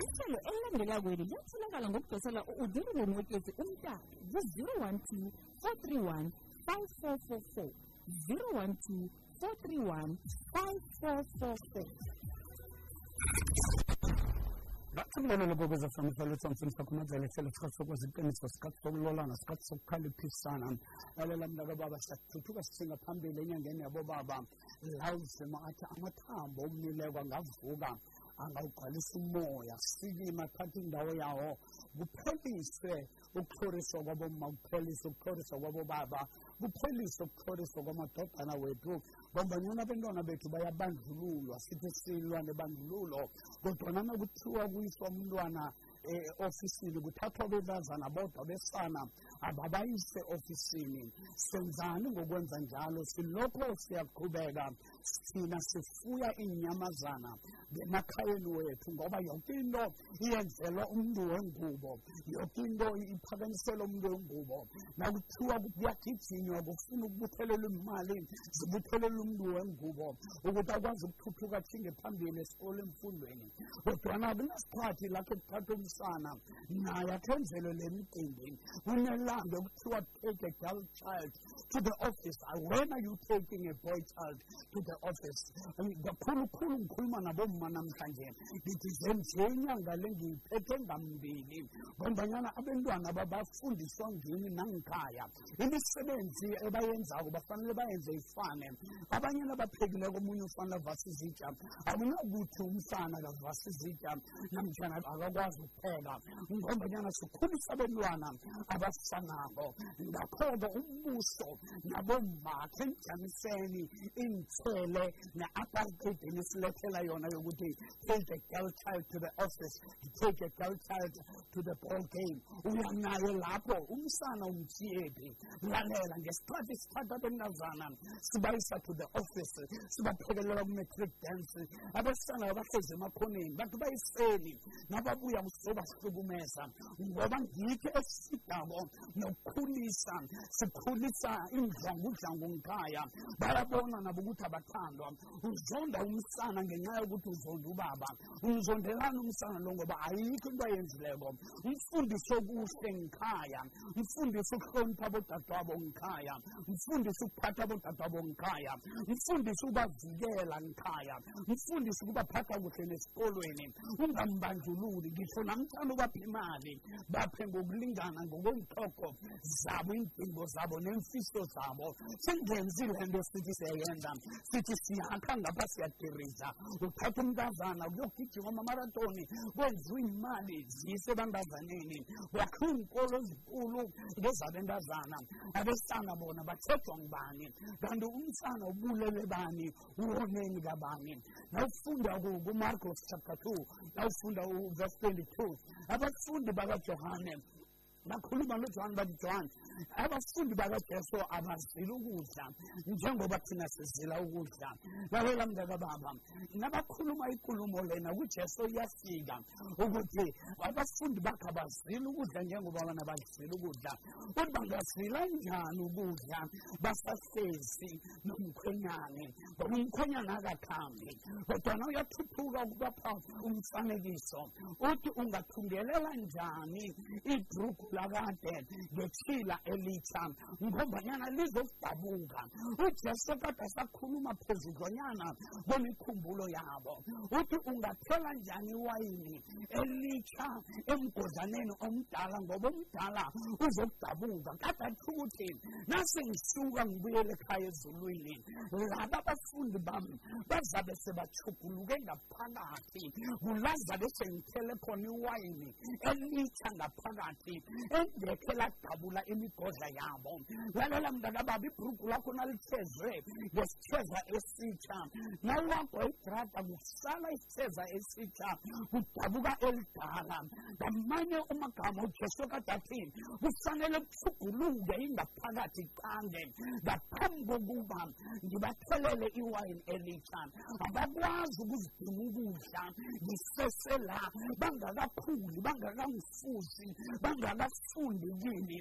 ihlelo elilandela kweli liyatholakala ngokudosela u-udiri womwekezi umntaka ku-012 431 5444 012 431 5444 bathumlelele kokweza famisa lwethamfuni sakho madzela ihlelo sikhathi sokwazi iqiniso sikhathi sokulolana sikhathi sokukhaliphisana lalela mnaka baba siyathuthuka sithinga phambili enyangeni yabobaba. La uzima athi amathambo omnileko angavuka angawugcwalisa umoya sikima thatha indawo yawo kupheliswe ukuthoriswa kwaboma kupheliswe ukuthoriswa kwabobaba kupheliswe ukuthoriswa kwamadodana wethu. Ngombanyana abentwana bethu bayabandlululwa sithi silwa nebandlululo kodwana nakuthiwa kuyiswa umntwana e-ofisini kuthathwa bentazana bodwa besana ababayise ofisini. Senzani ngokwenza njalo? Silokho siyaqhubeka thina sifuya iinyamazana ngemakhayeni wethu ngoba yonke into iyenzelwa umntu wengubo yonke into iphakamiselwa umntu wengubo. Nakuthiwa kuyagijinywa kufuna ukubuthelelwa imali zibuthelelwa umntu wengubo ukuthi akwazi ukuthuthuka athinge phambili esikolo emfundweni. Kodwana kunesikhathi lakho kuthatha umsana naye akhenzelwe le mcimbi kunelanga ekuthiwa take a girl child to the office. When are you taking a boy child to the office? Kakhulukhulu ngikhuluma nabomma namhlanje. Ngithi zenje inyanga le ngiyiphethe ngambili. Ngombanyana abentwana babafundiswa ngini nangikhaya. Imisebenzi ebayenzako bafanele bayenze ifane. Abanye nabaphekileko omunye ufanele avasa izitsha akunakuthi umsana akavasa izitsha namtshana akakwazi ukupheka ngombanyana sikhulisa abentwana abafanako ngakho-ke umbuso nabomakhe emjamiseni inthele ne-apartheid nisilethela yona yokuthi take a girl child to the office take a girl child to the ball game. Uyanaye lapho umsana umthiyephi lalela ngesikhathi sithatha abentazana sibayisa to the office sibaphekelela ku-matric dance. Abesana bahlezi emakhoneni bantu bayiseni nababuya kuzobahlukumeza ngoba ngikho esisidabo nokukhulisa sikhulisa indlwangudlangu ngikhaya bayabona nabo ukuthi abathandwa. Uzonda umsana ngenxa yokuthi uzonda ubaba. Umzondelani umsana lo ngoba ayikho into ayenzileko. Umfundise okuhle ngikhaya mfundise ukuhlonipha abodadewabo ngikhaya mfundise ukuphatha abodadewabo ngikhaya mfundise ukubavikela ngikhaya mfundise ukubaphatha kuhle nesikolweni. Ungambandlululi ngisho namtshana ubapha imali baphe ngokulingana ngokwey'hloko zabo iindingo zabo nemfiso zabo. Singenzile nto sithi siyayenza. Sithi siyakha ngapha siyadiriza uthatha umntazana kuyogijima amamaratoni kwenziwa imali zise ebantazaneni kwakhiwa iinkolo ezinkulu ngezabentazana. Abesana bona batshejwa ngubani? Kanti umsana ubulele bani? Uwoneni kabani? Nawufunda kumarcos chapter two nawufunda uverse twenty-two abafundi bakajohane bakhuluma nojohane bathi john abafundi bakajesu abazile ukudla njengoba thina sizila ukudla. Lalela mntakababa nabakhuluma ikulumo lena kujesu iyafika ukuthi abafundi bakhe abazile ukudla njengoba bona bazile ukudla. Ukuthi bangazila njani ukudla? Basahlezi nomkhwenyane ngoba umkhwenyane akakhambi kodwana uyathuthuka ukubapha umfanekiso uthi ungathungelela njani ibhrugu lakade ngethila elitsha ngombanyana lizokudabuka. Ujesu kade asakhuluma phezudlonyana kwemikhumbulo yabo. Uthi ungathela njani iwayini elitsha emgodlaneni omdala? Ngoba omdala uzokudabuka. Kade athi ukuthi nasengisuka ngibuyele ekhaya ezulwini. Laba abafundi bami bazabe sebachuguluke ngaphakathi. Kulazabe sengithele khona iwayini elitsha ngaphakathi engekhe ladabula imigodla yabo. Lalela mntakababa ibhrugu lakho nalithezwe ngesitheza esitsha. Nawakho idrada kusala isitheza esitsha. Kudabuka elidala. Ngamanye umagama ujesu kade athi kufanele kuthuguluke ingaphakathi qande ngaphambi kokuba ngibathelele iwayini elitsha abakwazi ukuzidinga ukudla. Ngisesela bangakakhuli bangakamfusi bangaka bangakafundi kimi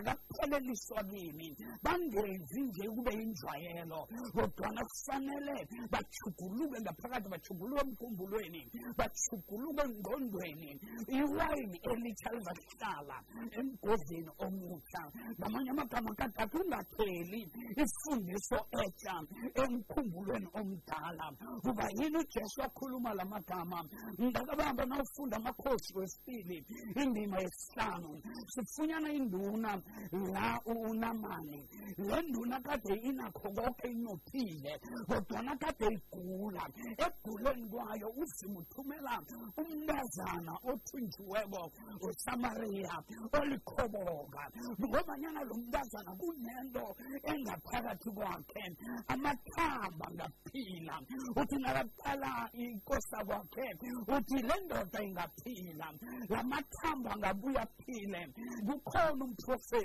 bangakapheleliswa kimi bangenzi nje kube yinjwayelo kodwana kufanele bachuguluke ngaphakathi bachuguluke emkhumbulweni bachuguluke engqondweni. Iwayini elitsha lizahlala emgodleni omutsha. Ngamanye amagama kathathu ungapheli ifundiso etsha emkhumbulweni omdala. Kuba yini ujesu wakhuluma la magama? Ngakabamba nawufunda amakhosi wesibili indima yesihlanu sifunyana induna la unamani le nduna kade inakho konke inophile kodwana kade igula eguleni kwayo uzima uthumela umntazana othunjiweko wesamariya olikhoboka. Ngobanyana lo mntazana kunento engaphakathi kwakhe amathamba ngaphila. Uthi nakaqala ikosa kwakhe uthi le ndoda ingaphila la mathamba angabuya aphile. Kukhona umprofeti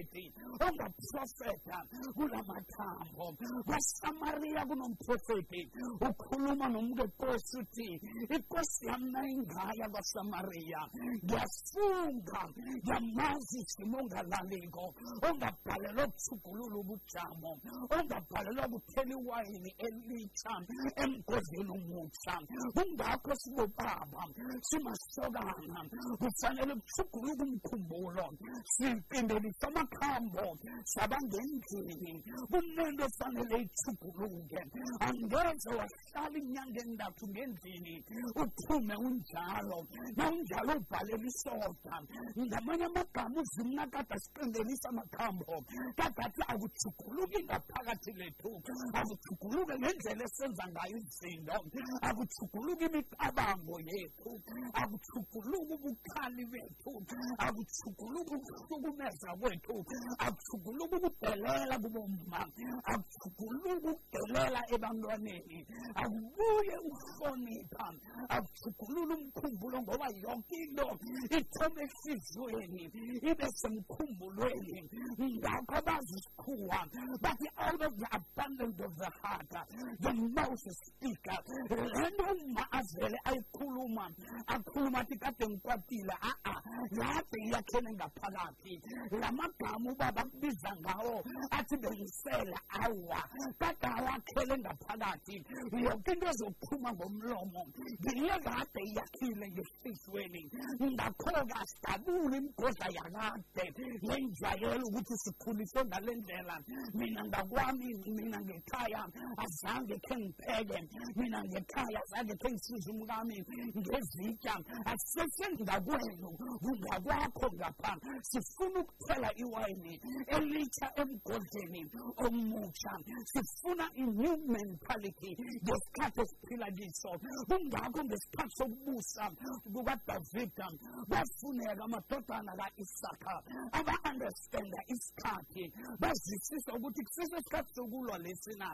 ongaprofeta kula mathambo kwasamariya kunomprofeti ukhuluma nomntu enkosi uthi inkosi yami nayingaya kwasamariya ngiyafunga ngiyamazi isimo ongalaliko ongabhalelwa ukuthugulula ubujamo ongabhalelwa kuthela iwayini elitsha emgodleni omutsha kungakho sibobaba simasokana kufanele kuthuguluka umkhumbulo siqindelise amakhambo sabangendlini kunento efanele ithuguluke angeze wahlala inyanga endathu ngendlini uphume unjalo. Nawunjalo ubhalela isoda. Ngamanye amagama uzimna kade asiqindelisa amakhambo. Kadathi akuthuguluki ngaphakathi lethu. Akuthuguluke ngendlela esenza ngayo izinto. Akuthuguluki imicabango yethu. Akuthuguluki ubukhali bethu. Akuthuguluki ukuhlukumeza kwethu. Akuthuguluki ukudelela kubomma akuthuguluki ukudelela ebantwaneni. Akubuye ukuhlonipha akuthugulule umkhumbulo ngoba yonke into ithoma ehliziyweni ibe semkhumbulweni. Ngakho abazi isikhuwa bathi out of the abundance of the heart the mouth speaker le nto umma avele ayikhuluma akhuluma athi kade ngikwatile a-a yade iyakhele ngaphakathi la magama ubaba kubiza ngawo athi bengisela awa kade awakhele ngaphakathi yonke into ezokuphuma ngomlomo ngiye kade iyakhile ngehliziyweni ngakho-ke asidabule imigodla yakade yenjwayelo ukuthi sikhuliswe ngale ndlela mina ngakwami mina ngekhaya azange khe ngipheke mina ngekhaya azange khe ngisize umkami ngezitya asesengakwenu kungakwakho ngapha sifuna ukuthela iwayini elitsha emgodleni omutsha. Sifuna i-new mentality ngesikhathi esiphila kiso. Kungakho ngesikhathi sokubusa kukadavida kwafuneka amadodana ka-isaka aba-understanda isikhathi. Bazwisisa ukuthi kusese isikhathi sokulwa lesina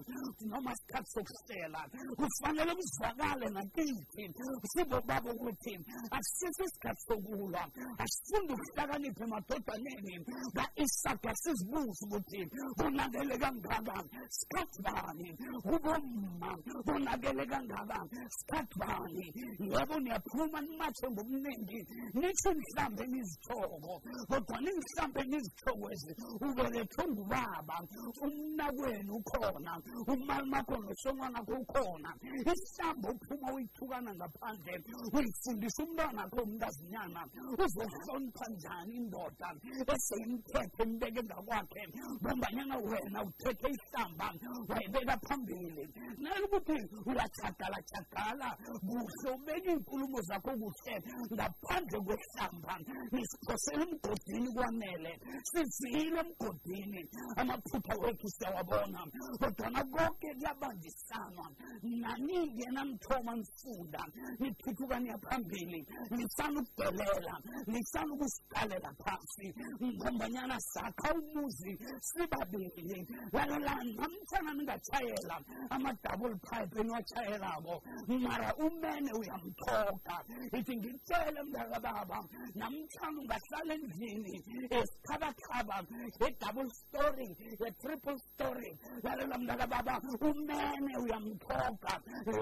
noma isikhathi sokuhlela. Kufanele kuzwakale nakithi sibobaba ukuthi akusese isikhathi sokulwa. Asifunde ukuhlakanipha emadodaneni ka-isaka sizibuze ukuthi konakele kangaka sikhathi bani kubomma konakele kangaka sikhathi bani. Yebo niyaphuma nimatshe ngobuningi nithi mhlambe nizithoko kodwa ningihlambe nizithokwezi ubelethwe ngubaba umnakwenu ukhona umalumakho nosonwanakho ukhona. Isihlambo uphuma uyithukana ngaphandle uyifundisa umntwanakho umntazinyana uzohlonipha njani indoda eseyimthethe imbeke ngakwakhe ngombanyana wena uthethe ihlamba wayibeka phambili nalo ukuthi uyachagala-chagala kuhle ubeka iy'nkulumo zakho kuhle ngaphandle kwehlamba nisiphosele emgodini kwanele sizile emgodini amaphutha wethu siyawabona kodwana konke kuyabandisanwa naningena nithoma nifunda nithuthuka niyaphambili nisana ukudelela nisana ukusiqalela phasi ngombanyana sakha umuzi sibabili. Lalelani namtshana ningatshayela ama-double pipe eniwatshayelako mara umene uyamthoga ithi ngitshele mntakababa namtshana ungahlala endlini esithabathaba ye-double story ye-triple story. Lalela mntakababa umene uyamthoga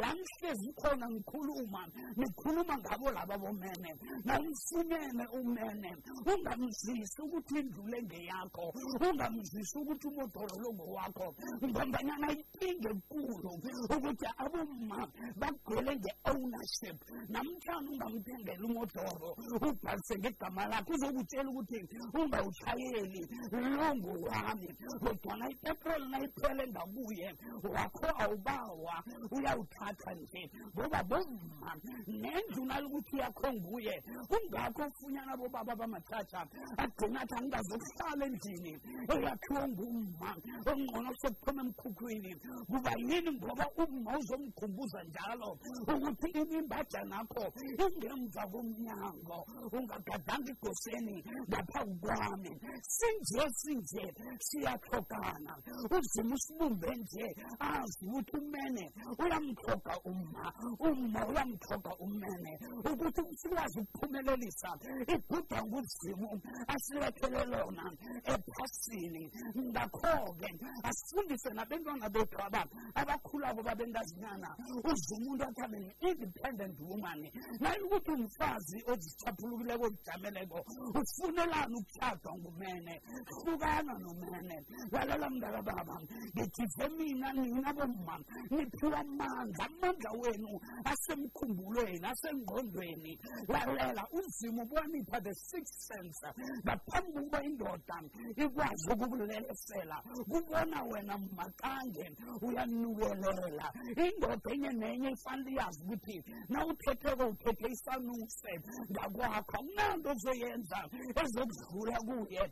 la nihlezi khona ngikhuluma nikhuluma ngabo laba bomene. Namfunene umene. Ungamzisi ukuthi indlu le ngeyakho ungamzisi ukuthi umodoro lo ngowakho. Ngombanyana inkinga enkulu ukuthi aboma bagcwele nge-ownership namhlanje ungamthengela umodoro ubhalise ngegama lakho uzokutshela ukuthi ungawushayeli lo ngowami. Kodwana ipetroli nayiphele ngakuye wakho awubawa uyawuthatha nje. Ngoba boma nendlu nalokuthi yakho nguye. Kungakho ufunyana bobaba bamathatha agcina athi angingazokuhlala endlini eyakhiwe ngumma ongcono sokuphuma emkhukhwini. Kuba yini? Ngoba umma uzomkhumbuza njalo ukuthi imimbaja nakho ingemva komnyango ungagadanga igoseni ngaphambi kwami. Sinje sinje siyahlokana uzima usibumbe nje azi ukuthi umene uyamhloga umma umma uyamhloga umene. Ukuthi sikwazi ukuphumelelisa ibhuda nguzimu asilethele lona ephasini ngakho-ke asifundise nabentwana bethu aba abakhulako babenkazinyana uze umuntu athi abe independent woman naye ukuthi umfazi ozichaphulukileko ozijameleko ufunelani ukushadwa ngumene hlukana nomene. Lalela mngaka baba ngijive mina nina bomma niphiwa amandla amandla wenu asemkhumbulweni asengqondweni. Lalela uzimo ubanipha the six sense ngaphambi kokuba indoda ikwazi ukukulelesela kubona wena makange uyanukelela. Indoda enye nenye ifanele iyazi ukuthi na uthetheko uthethe isanuse. Ngakwakho akunanto ozoyenza ezokudlula kuye.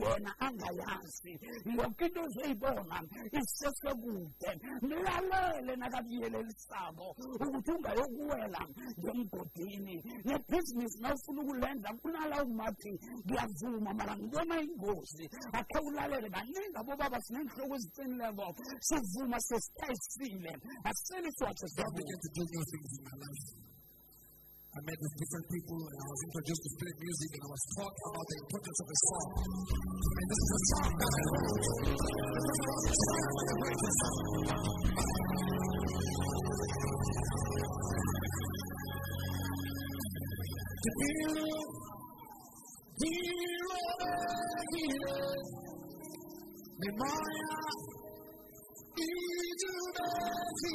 Yena angayazi. Yoke into ozoyibona isesekude mlalele nakabuyelelisako ukuthi ungayokuwela ngemgodini. Nebhizinisi nawufuna ukulenza kunala umathi ngiyavuma. Mara ngibona ingozi akhe ulalele baningi abobaba sinenhloko sivuma do new in my life. I met with different people and I was introduced to play music and I was taught about the importance of a song. And this is a song that I wrote memoria iudecile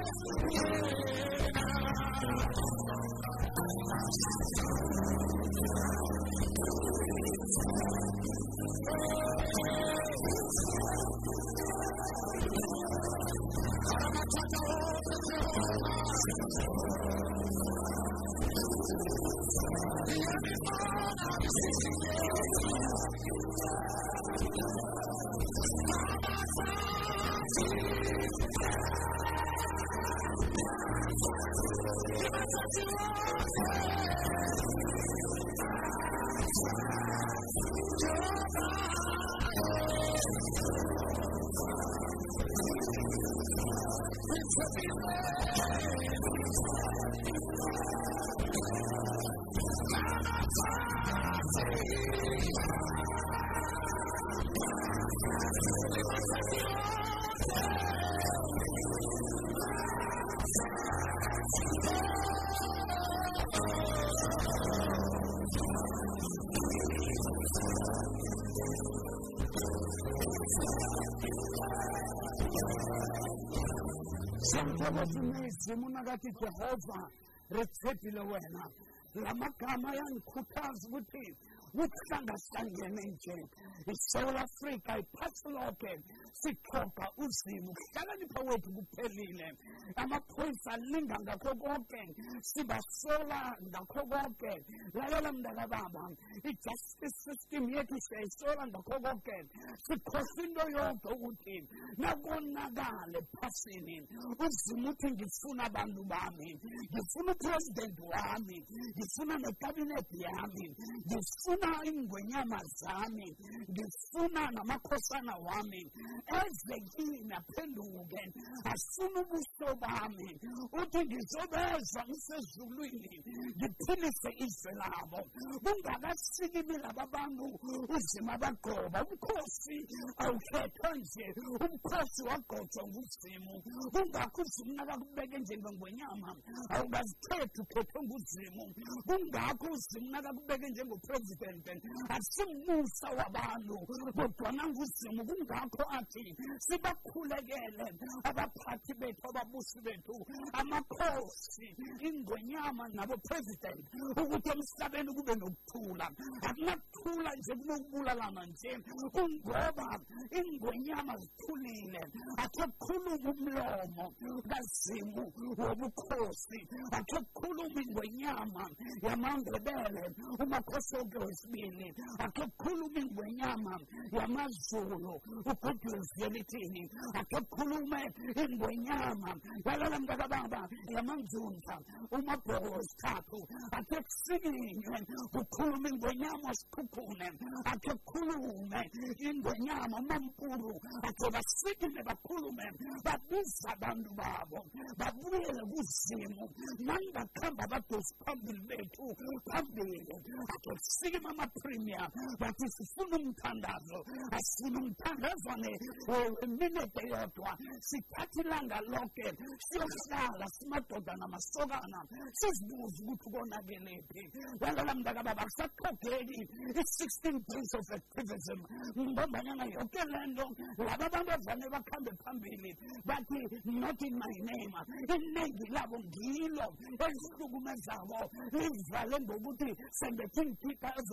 Oh! tabasimaisimnagati jehova retsepila wena. Lama kama yankhuthaz ukuthi ukuhlangahlangene nje isouth africa iphasi lonke sixoxa uzimo ukuhlakanipha wethu kuphelile. Amaphoyisa alinga ngakho konke sibasola ngakho konke lalela mntakababa i-justice system yethu siyayisola ngakho konke sikhohlwa into yonke ukuthi nakonakale ephasini. Uzima uthi ngifuna abantu bami. Ngifuna upresidenti wami. Ngifuna nekabinethi yami. Ngifuna ingwenyama zami ngifuna namakhosana wami. Eze kimi aphenduke afuna ubuso bami. Uthi ngizobeza ngisezulwini ngiphilise izwe labo. Kungakasikimi laba bantu uzima bagoba ubukhosi awukhethwa nje ubukhosi wagqotshwa nguzimu. Kungakho uzimu nakakubeke njengengwenyama awukazikhethi ukhethwe nguzimu. Kungakho uzimu nakakubeke njengopresidente asimmusa wabantu kodwana nguzimu kungakho athi sibakhulekele. Abaphathi bethu ababusi bethu amakhosi ingonyama nabopresident ukuthi emhlabeni kube nokuthula. Akunakuthula nje kunokubulalana nje. Kungoba ingonyama zithulile akhe kukhuluma umlomo kazimu wobukhosi. Akhe kukhuluma ingonyama yamandebele umakhosi onke viene akakhulume ingwenyama yamazulu ukuthi uzivelithini ingwenyama yalala mntakababa yamanzunza umabhoko wesithathu akekusikinywe kukhulume ingwenyama sikhukhune akekukhulume ingwenyama umampulu akhe basikile bakhulume babiza abantu babo babuyele kuzimu nangakuhamba abadosi phambili bethu phambili akhe amapremier bathi sifuna umthandazo asifuna umthandazane weminete oh, yodwa? Sithatha ilanga lonke siyohlala simadoda namasokana sizibuze ukuthi konakelephi walala mntakababa kusaxhogeki i-sixteen days of activism. Ngombanyana yoke le nto laba abantu avane bakhambe phambili bathi not in my name. Iningi labo ngilo ezihlukumezako livale ngokuthi sembethe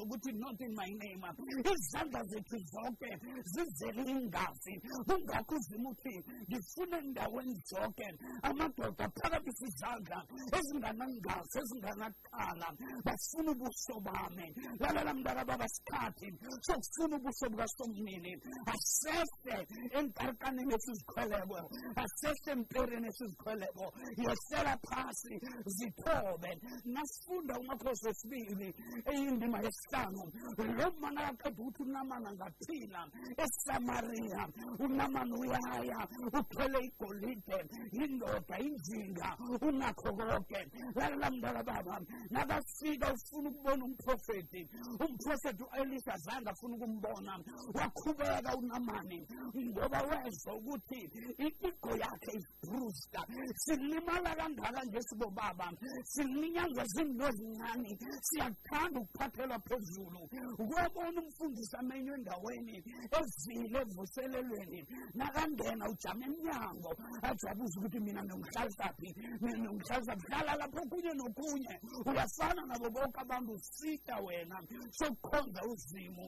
inkika ezokuthi not in my name ah. izandla zethu zonke zizele ingazi kungakho uzima uthi ngifuna endaweni zonke. Amadoda phakamise izandla ezinganangazi ezinganaqala bafuna ubuso bami. Lalela mntaka baba sikhathi sokufuna ubuso bukasomnini. Asese enkarkaneni esizikhweleko asese empereni esizikhweleko yehlela phasi zithobe. Nasifunda umakhosi wesibili eyindima yesihlanu lo mana akaqeda ukuthi unamana ngaphila esamariya unamana uyaya uthwele igolide indoda injinga unakho konke. Lalela mntaka baba nakafika ufuna ukubona umprofeti umprofeti u-elisha zange afuna ukumbona. Wakhubeka unamani ngoba wezwa ukuthi igo yakhe ibrusta. Silimala kangaka ngesibobaba silinyazwa zinto ezincane. Siyakuthanda ukuphathelwa phezulu. Ukubona umfundisi amenywe endaweni ezile evuselelweni. Nakangena ujama emnyango ajabuza ukuthi mina nongihlalaphi mina nongihlalaphi hlala lapho okunye nokunye uyafana nabo bonke abantu usita wena. Sokukhonza uzimu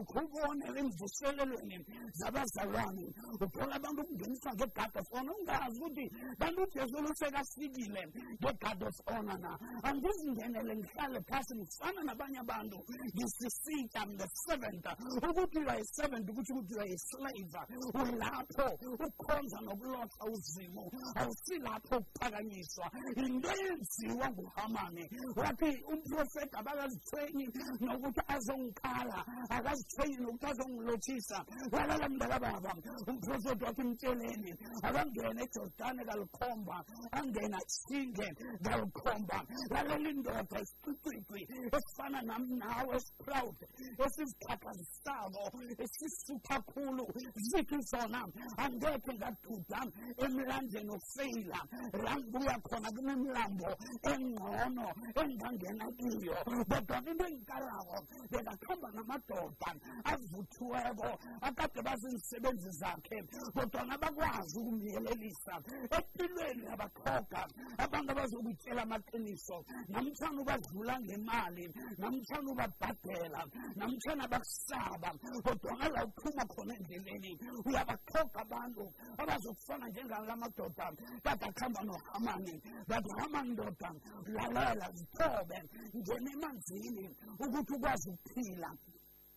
ukhubone emvuselelweni zabazalwane. Uthola abantu ukungeniswa nge-guard of honor. Ungazi ukuthi kanti ujesu lusekafikile nge-guard of honor na. Angizingenele ngihlale phasi ngifana nabanye abantu. you is deceived. I'm the servant. Ubutira is servant, ubutira is slave. Ulapho ukhonza nokulotha uzimo. Awusilapho ukuphakanyiswa. Into eyenziwa nguhamane. Wathi umprofeti abakazithwenyi nokuthi azongikhala. Akazithwenyi nokuthi azongilothisa. Lalela mntakababa. Umprofeti wathi mtsheleni. Akangene ejordane kalikhomba. Angena singe kalikhomba. Lalela indoda isiqwiqwi esifana namna nawe esiproud esizikhakhazisako esisutha khulu zithi zona? Angekhe ngaduda emlandweni ofeyila la ngibuya khona kunemlambo engcono engangena kiyo. Kodwa into engikarako bekakuhamba namadoda avuthiweko akade baziinsebenzi zakhe kodwana bakwazi ukumyelelisa empilweni abaqhoga abantu abazokutshela amaqiniso namtshana ubadlula ngemali namtshana ubabhadela namtshana bakusaba kodwana la uphuma khona endleleni uyabaqhoga abantu abazokufana njengala madoda kade akuhamba nohamani bathi hamani ndoda lalela zithobe ngena emanzini ukuthi ukwazi ukuphila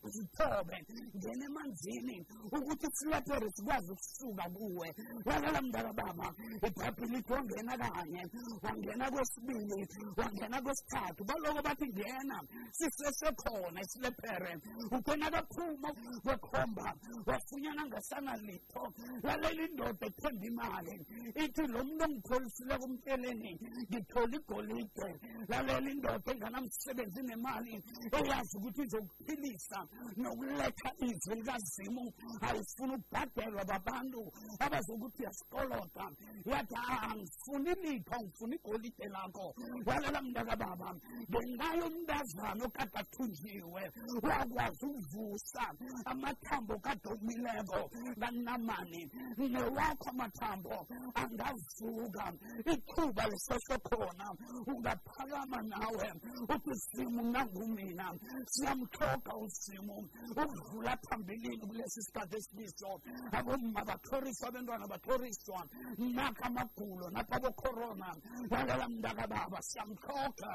zithobe ngena emanzini ukuthi isilephere sikwazi ukusuka kuwe. Lalela mntaka baba ibhayibhile ithi wangena kanye wangena kwesibili wangena kwesithathu. Baloko bathi ngena sisesekhona isilephere ukhona kaphuma kwekhomba wafunyana ngasanalitho. Lalela indoda ethemba imali ithi lo muntu ongipholisile kumtsheleni ngithola igolide. Lalela indoda enganamsebenzi nemali eyazi ukuthi izokuphilisa. Nokuletha izwi likazimu ayifuna ukubhadelwa babantu abazokuthi yasikoloda yathi angifuni litho angifuni igolide lakho walela mntaka baba. Ngengayo umntazana okade athunjiwe wakwazi ukuvusa amathambo kadomileko kanamani newakho amathambo angavuka ithuba lisesekhona ungaphakama nawe. Uthi simu nangumina siyamthoga usimu umuntu ukudlula phambilini kulesi sikhathi esikiso abomma abentwana bathoriswa nakha amagulo nakha bocorona lalela mntakababa siyamthoga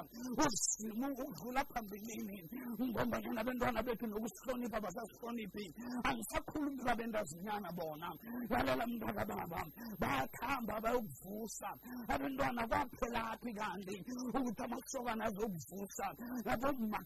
ukudlula phambilini. Ngombanyana abentwana bethu nokusihlonipha basasihloniphi angisakhulumi babendazinyana bona. Lalela mntakababa bayathamba bayokuvusa. Abentwana kwaphelaphi kanti? Ukuthi amasokana azokuvusa. Abomma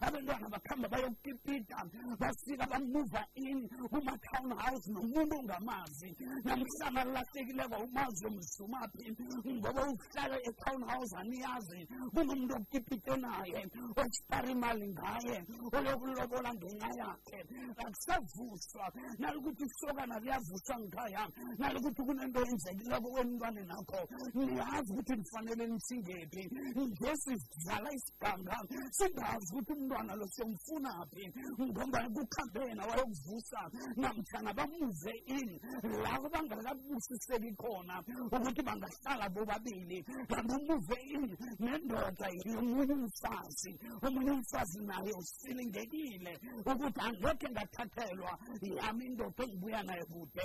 abentwana bakhamba bayokukipita bafika bamuva in kuma-town house nomuntu ongamazi. Namhlanje alahlekileko umazi yomzumaphi ngoba uhlala e-town house aniyazi kunomuntu okukipite naye osipara imali ngaye olokulobola ngenxa yakhe. Akusavuswa. Nalokuthi isokana liyavuswa ngikhaya nalokuthi kunento yenzekileko kwemntwane nakho. Niyazi ukuthi nifanele nisingephi. Nje sidlala isiganga singazi ukuthi umntwana lo siyomfunaphi ngoba kukhambe yena wayokuvusa namtshana bamuve in labo bangakabusiseki khona ukuthi bangahlala bobabili kanti umuve in nendoda yomunye umfazi omunye umfazi naye usilingekile ukuthi angekhe ngathathelwa yami indoda engibuya naye kude.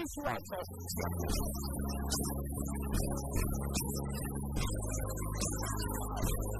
Isiwatsho Some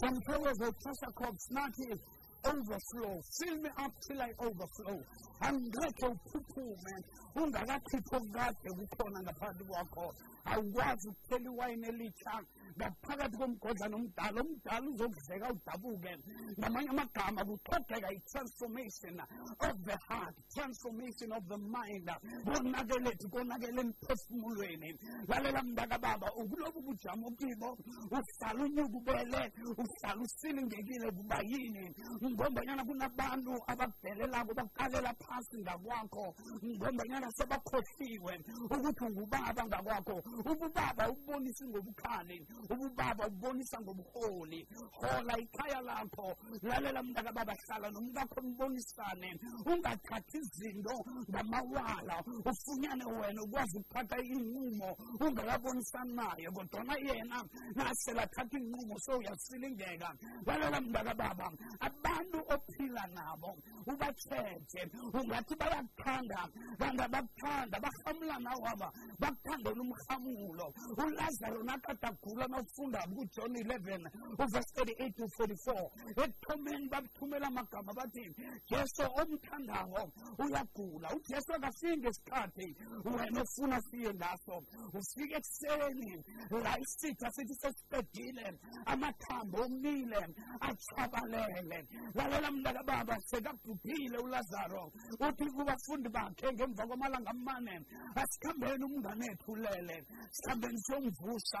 Samfällighet Kassakopfsnacki overflow. Fill me up till I overflow. Angeke uphuphume ungakakhiphi okukade kukhona ngaphambi kwakho. Akwazi ukuphela iwayini elitsha ngaphakathi komgodlana omdala omdala uzokudleka udabuke. Ngamanye amagama kuxhogeka i-transformation of the heart transformation of the mind. Konakelethu konakele emphefumulweni. Lalela mntaka baba ukulobu bujamo kibo uhlala unyukubele uhlala usilingekile kuba yini. Ngombanyana kunabantu abakudelelako bakuqalela phasi ngakwakho. Ngombanyana sebakhohliwe ukuthi ungubaba ngakwakho. Ububaba ubonisi ngobukhali. Ububaba ubonisa ngobuholi. Hola ikhaya lakho lalela mntakababa hlala nomkakho nibonisane ungathathi izinto ngamawala. Ufunyane wena ukwazi ukuthatha inqumo. Ungakabonisani naye kodwana yena naselathatha inqumo so uyasilingeka lalela mntakababa abantu ophila nabo ubathethe. Ungathi bayakuthanda kanti abakuthanda barhamulana waba bakuthandela umrhamulo ulazaro nakadagula nawufunda kujohn 11 uvesi 38 to 44 ekuthomeni bakuthumela amagama bathi jesu omthandayo uyagula. Ujesu akafiki ngesikhathi wena ofuna siye ngaso. Ufike ekuseni la isitha sithi sesiqedile amathambo omile achabalele lalela mntakababa sekabhubhile ulazaro. Uthi kubafundi bakhe ngemva kwamalanga amane asikhambeni umngane ethu ulele sikhambeni siyomvusa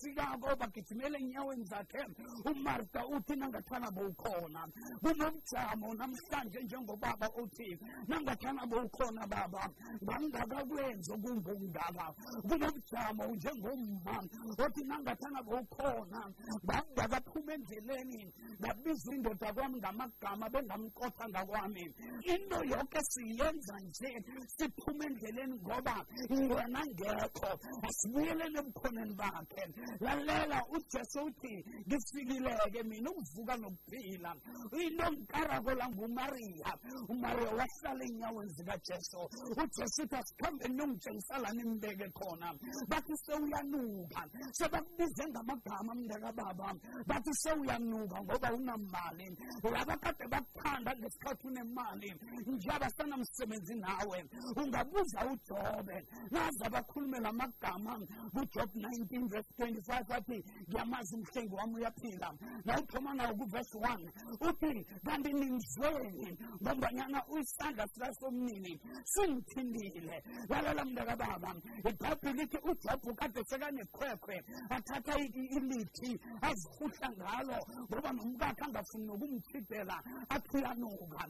nakafikako bagijimele enyaweni zakhe. Umarta uthi nangathana bowukhona. Kunobujamo namhlanje njengobaba uthi nangathana bowukhona baba. Ngangakakwenzi okungokungaka kunobujamo njengomma. Othi nangathana bowukhona ngangakaphuma endleleni. Ngabiza indoda kwami ngamagama bengamkotha ngakwami. Into yonke siyenza nje siphume endleleni ngoba wena ngekho. Asibuyeleni ebukhoneni bakhe lalela ujesu uthi ngifikileke mina ukuvuka nokuphila. Into ngikarako la ngumariya. Umariya wahlala ey'nyaweni zikajesu. Ujesu uthi asikhambeni nongitshengisa lani nimbeke khona. Bathi sewuyanuka. Sebakubize ngamagama mntakababa bathi sewuyanuka ngoba unamali laba kade bakuthanda ngesikhathi unemali. Njaba sanamsebenzi nawe. Ungabuza ujobe. Naze abakhulume la magama kujob 19 verse 25 athi ngiyamazi umhlengi wami uyaphila. Nawuthoma nawo kuvesi 1 uthi kanti ningizweni ngombanyana isandla sikasomnini singithindile. Lalela mntakababa ibhayibhile lithi ujobu kade sekanekhwekhwe athatha ilithi azihuhla ngalo ngoba nomkakhe angafuni nokumthidela athi uyanuka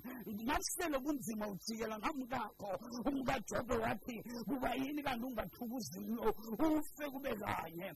nasele kunzima ujikela namkakho umkajobe wathi kuba yini kanti ungathuka uzimlo ufe kube kanye.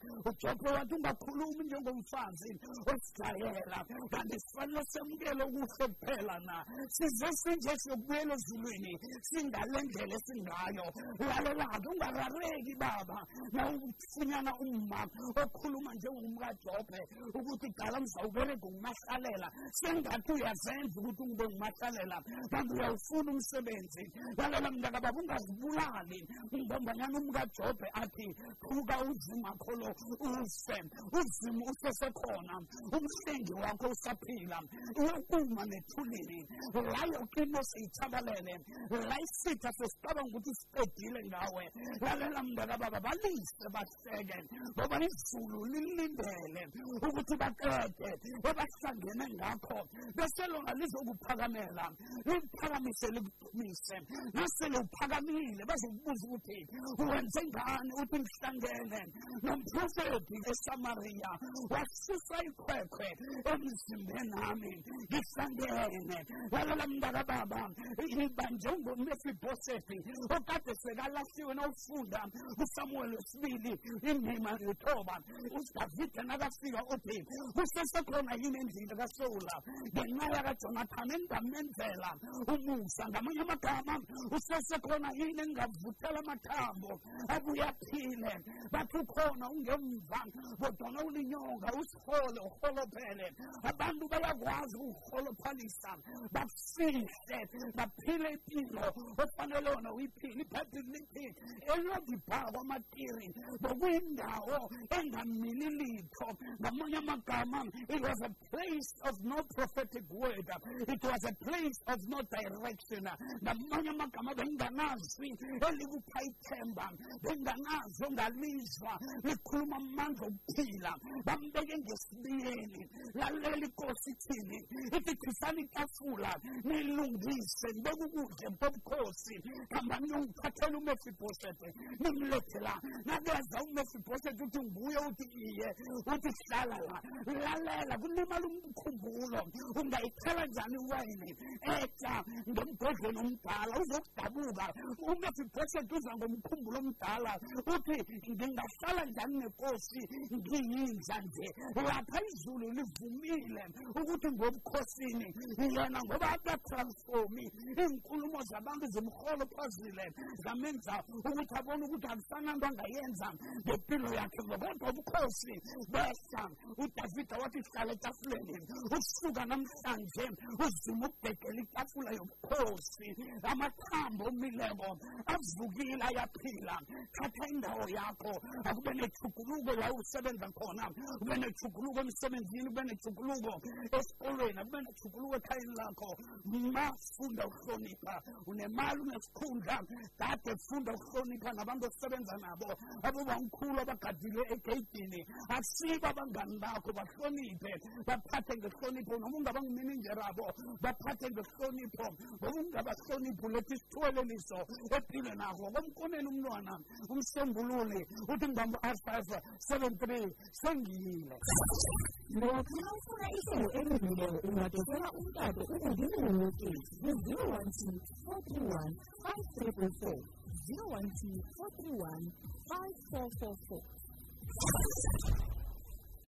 Ujobe wathi ungakhulumi njengomfazi osidayela kanti sifanele semukele okuhle kuphela na? Size sinje siyokubuyela ezulwini singale ndlela esingayo. Lalela-ke ungarareki baba. Na ufunyana umma okhuluma njengomkajobe ukuthi dala mzawubereka ngumahlalela sengathi uyazenza ukuthi ungube ngumahlalela. Kanti uyawufuna umsebenzi. Lalela mntakababa ungazibulali. Ngombanyana umkajobe athi thuka uzima kholo ufe uzima usesekhona umhlengi wakho usaphila. Uyokuma nethulini la yoke into siyithabalele la isitha sesicabanga ukuthi siqedile ngawe. Lalela mntakababa balise bahleke ngoba izulu lilindele ukuthi baqede ebahlangene ngakho. Bese lona lizokuphakamela likuphakamise likudumise nasele uphakamile bazokubuza ukuthi wenze ngani? Uthi ngihlangene. Nomprofeti esamariya wasusa ikhwekhwe emzimbeni nami ngihlangene lalela mntakababa ibanje ngomefibhosethi okade sekalahliwe nawufunda kusamuweli wesibili indima yethoba udavide nakafika uthi kusesekhona yini endlini kasowula ngenxa yakajonathani engamenzela umusa ngamanye amagama usesekhona yini engavuthela amathambo abuye aphile bathi ukhona ungemva kodwana ulinyonga usihole abantu bafihle baphile impilo ofanele wona uyiphile ibhayibhili lithi elodibhaa kwamatiri bokuyindawo engamili litho ngamanye amagama it was a place of no prophetic word. It was a place of no direction. Ngamanye amagama benganazwi elikupha ithemba benganazi ongalizwa likhuluma manzo pila bambe yenge sibiyeni laleli kosithini ifikhisani itafula nilungise ngibeke ukudla mpobukhosi hamba niyongithathela umefibhosete nimlethela nakeza umefibhosete uthi nguye uthi iye uthi hlala la lalela kulimala umkhumbulo ungayikhala njani wena etya ngemgodlweni omdala uzokudabuka umefibhosete uza ngomkhumbulo omdala uthi ndingahlala njani nenkosi ubukhosi ngiyinza nje lapha izulu livumile ukuthi ngobukhosini yena ngoba akatransformi iy'nkulumo zabantu zimholophozile zamenza ukuthi abone ukuthi akusananto angayenza. Ngempilo yakhe ngokodwa ubukhosi. Behla udavida wathi hlala etafuleni. Usuka namhlanje uzima ukubhekela itafula yobukhosi. Amathambo omileko avukile ayaphila. Thatha indawo yakho akube nethuguluko la usebenza khona. Kube nethuguluko emsebenzini kube nethuguluko esikolweni akube nethuguluko ekhayeni lakho. Ma funda ukuhlonipha. Unemali unesikhundla. Kade funda ukuhlonipha nabantu osebenza nabo. Abobamkhulu abagadile egeyidini. Akusibo abangani bakho bahloniphe. Baphathe ngehlonipho. Noma ungaba ngumininjerabo baphathe ngehlonipho. Noma ungabahloniphi uletha isithuweleliso ephile nakho. Komkoneni umntwana umsombululi uthi ngibamba r5 73 sengiyile. Ngokuyafunisa u-emile ungadosela umtato ukungena noketi ku-012 431 5344 012 431 5444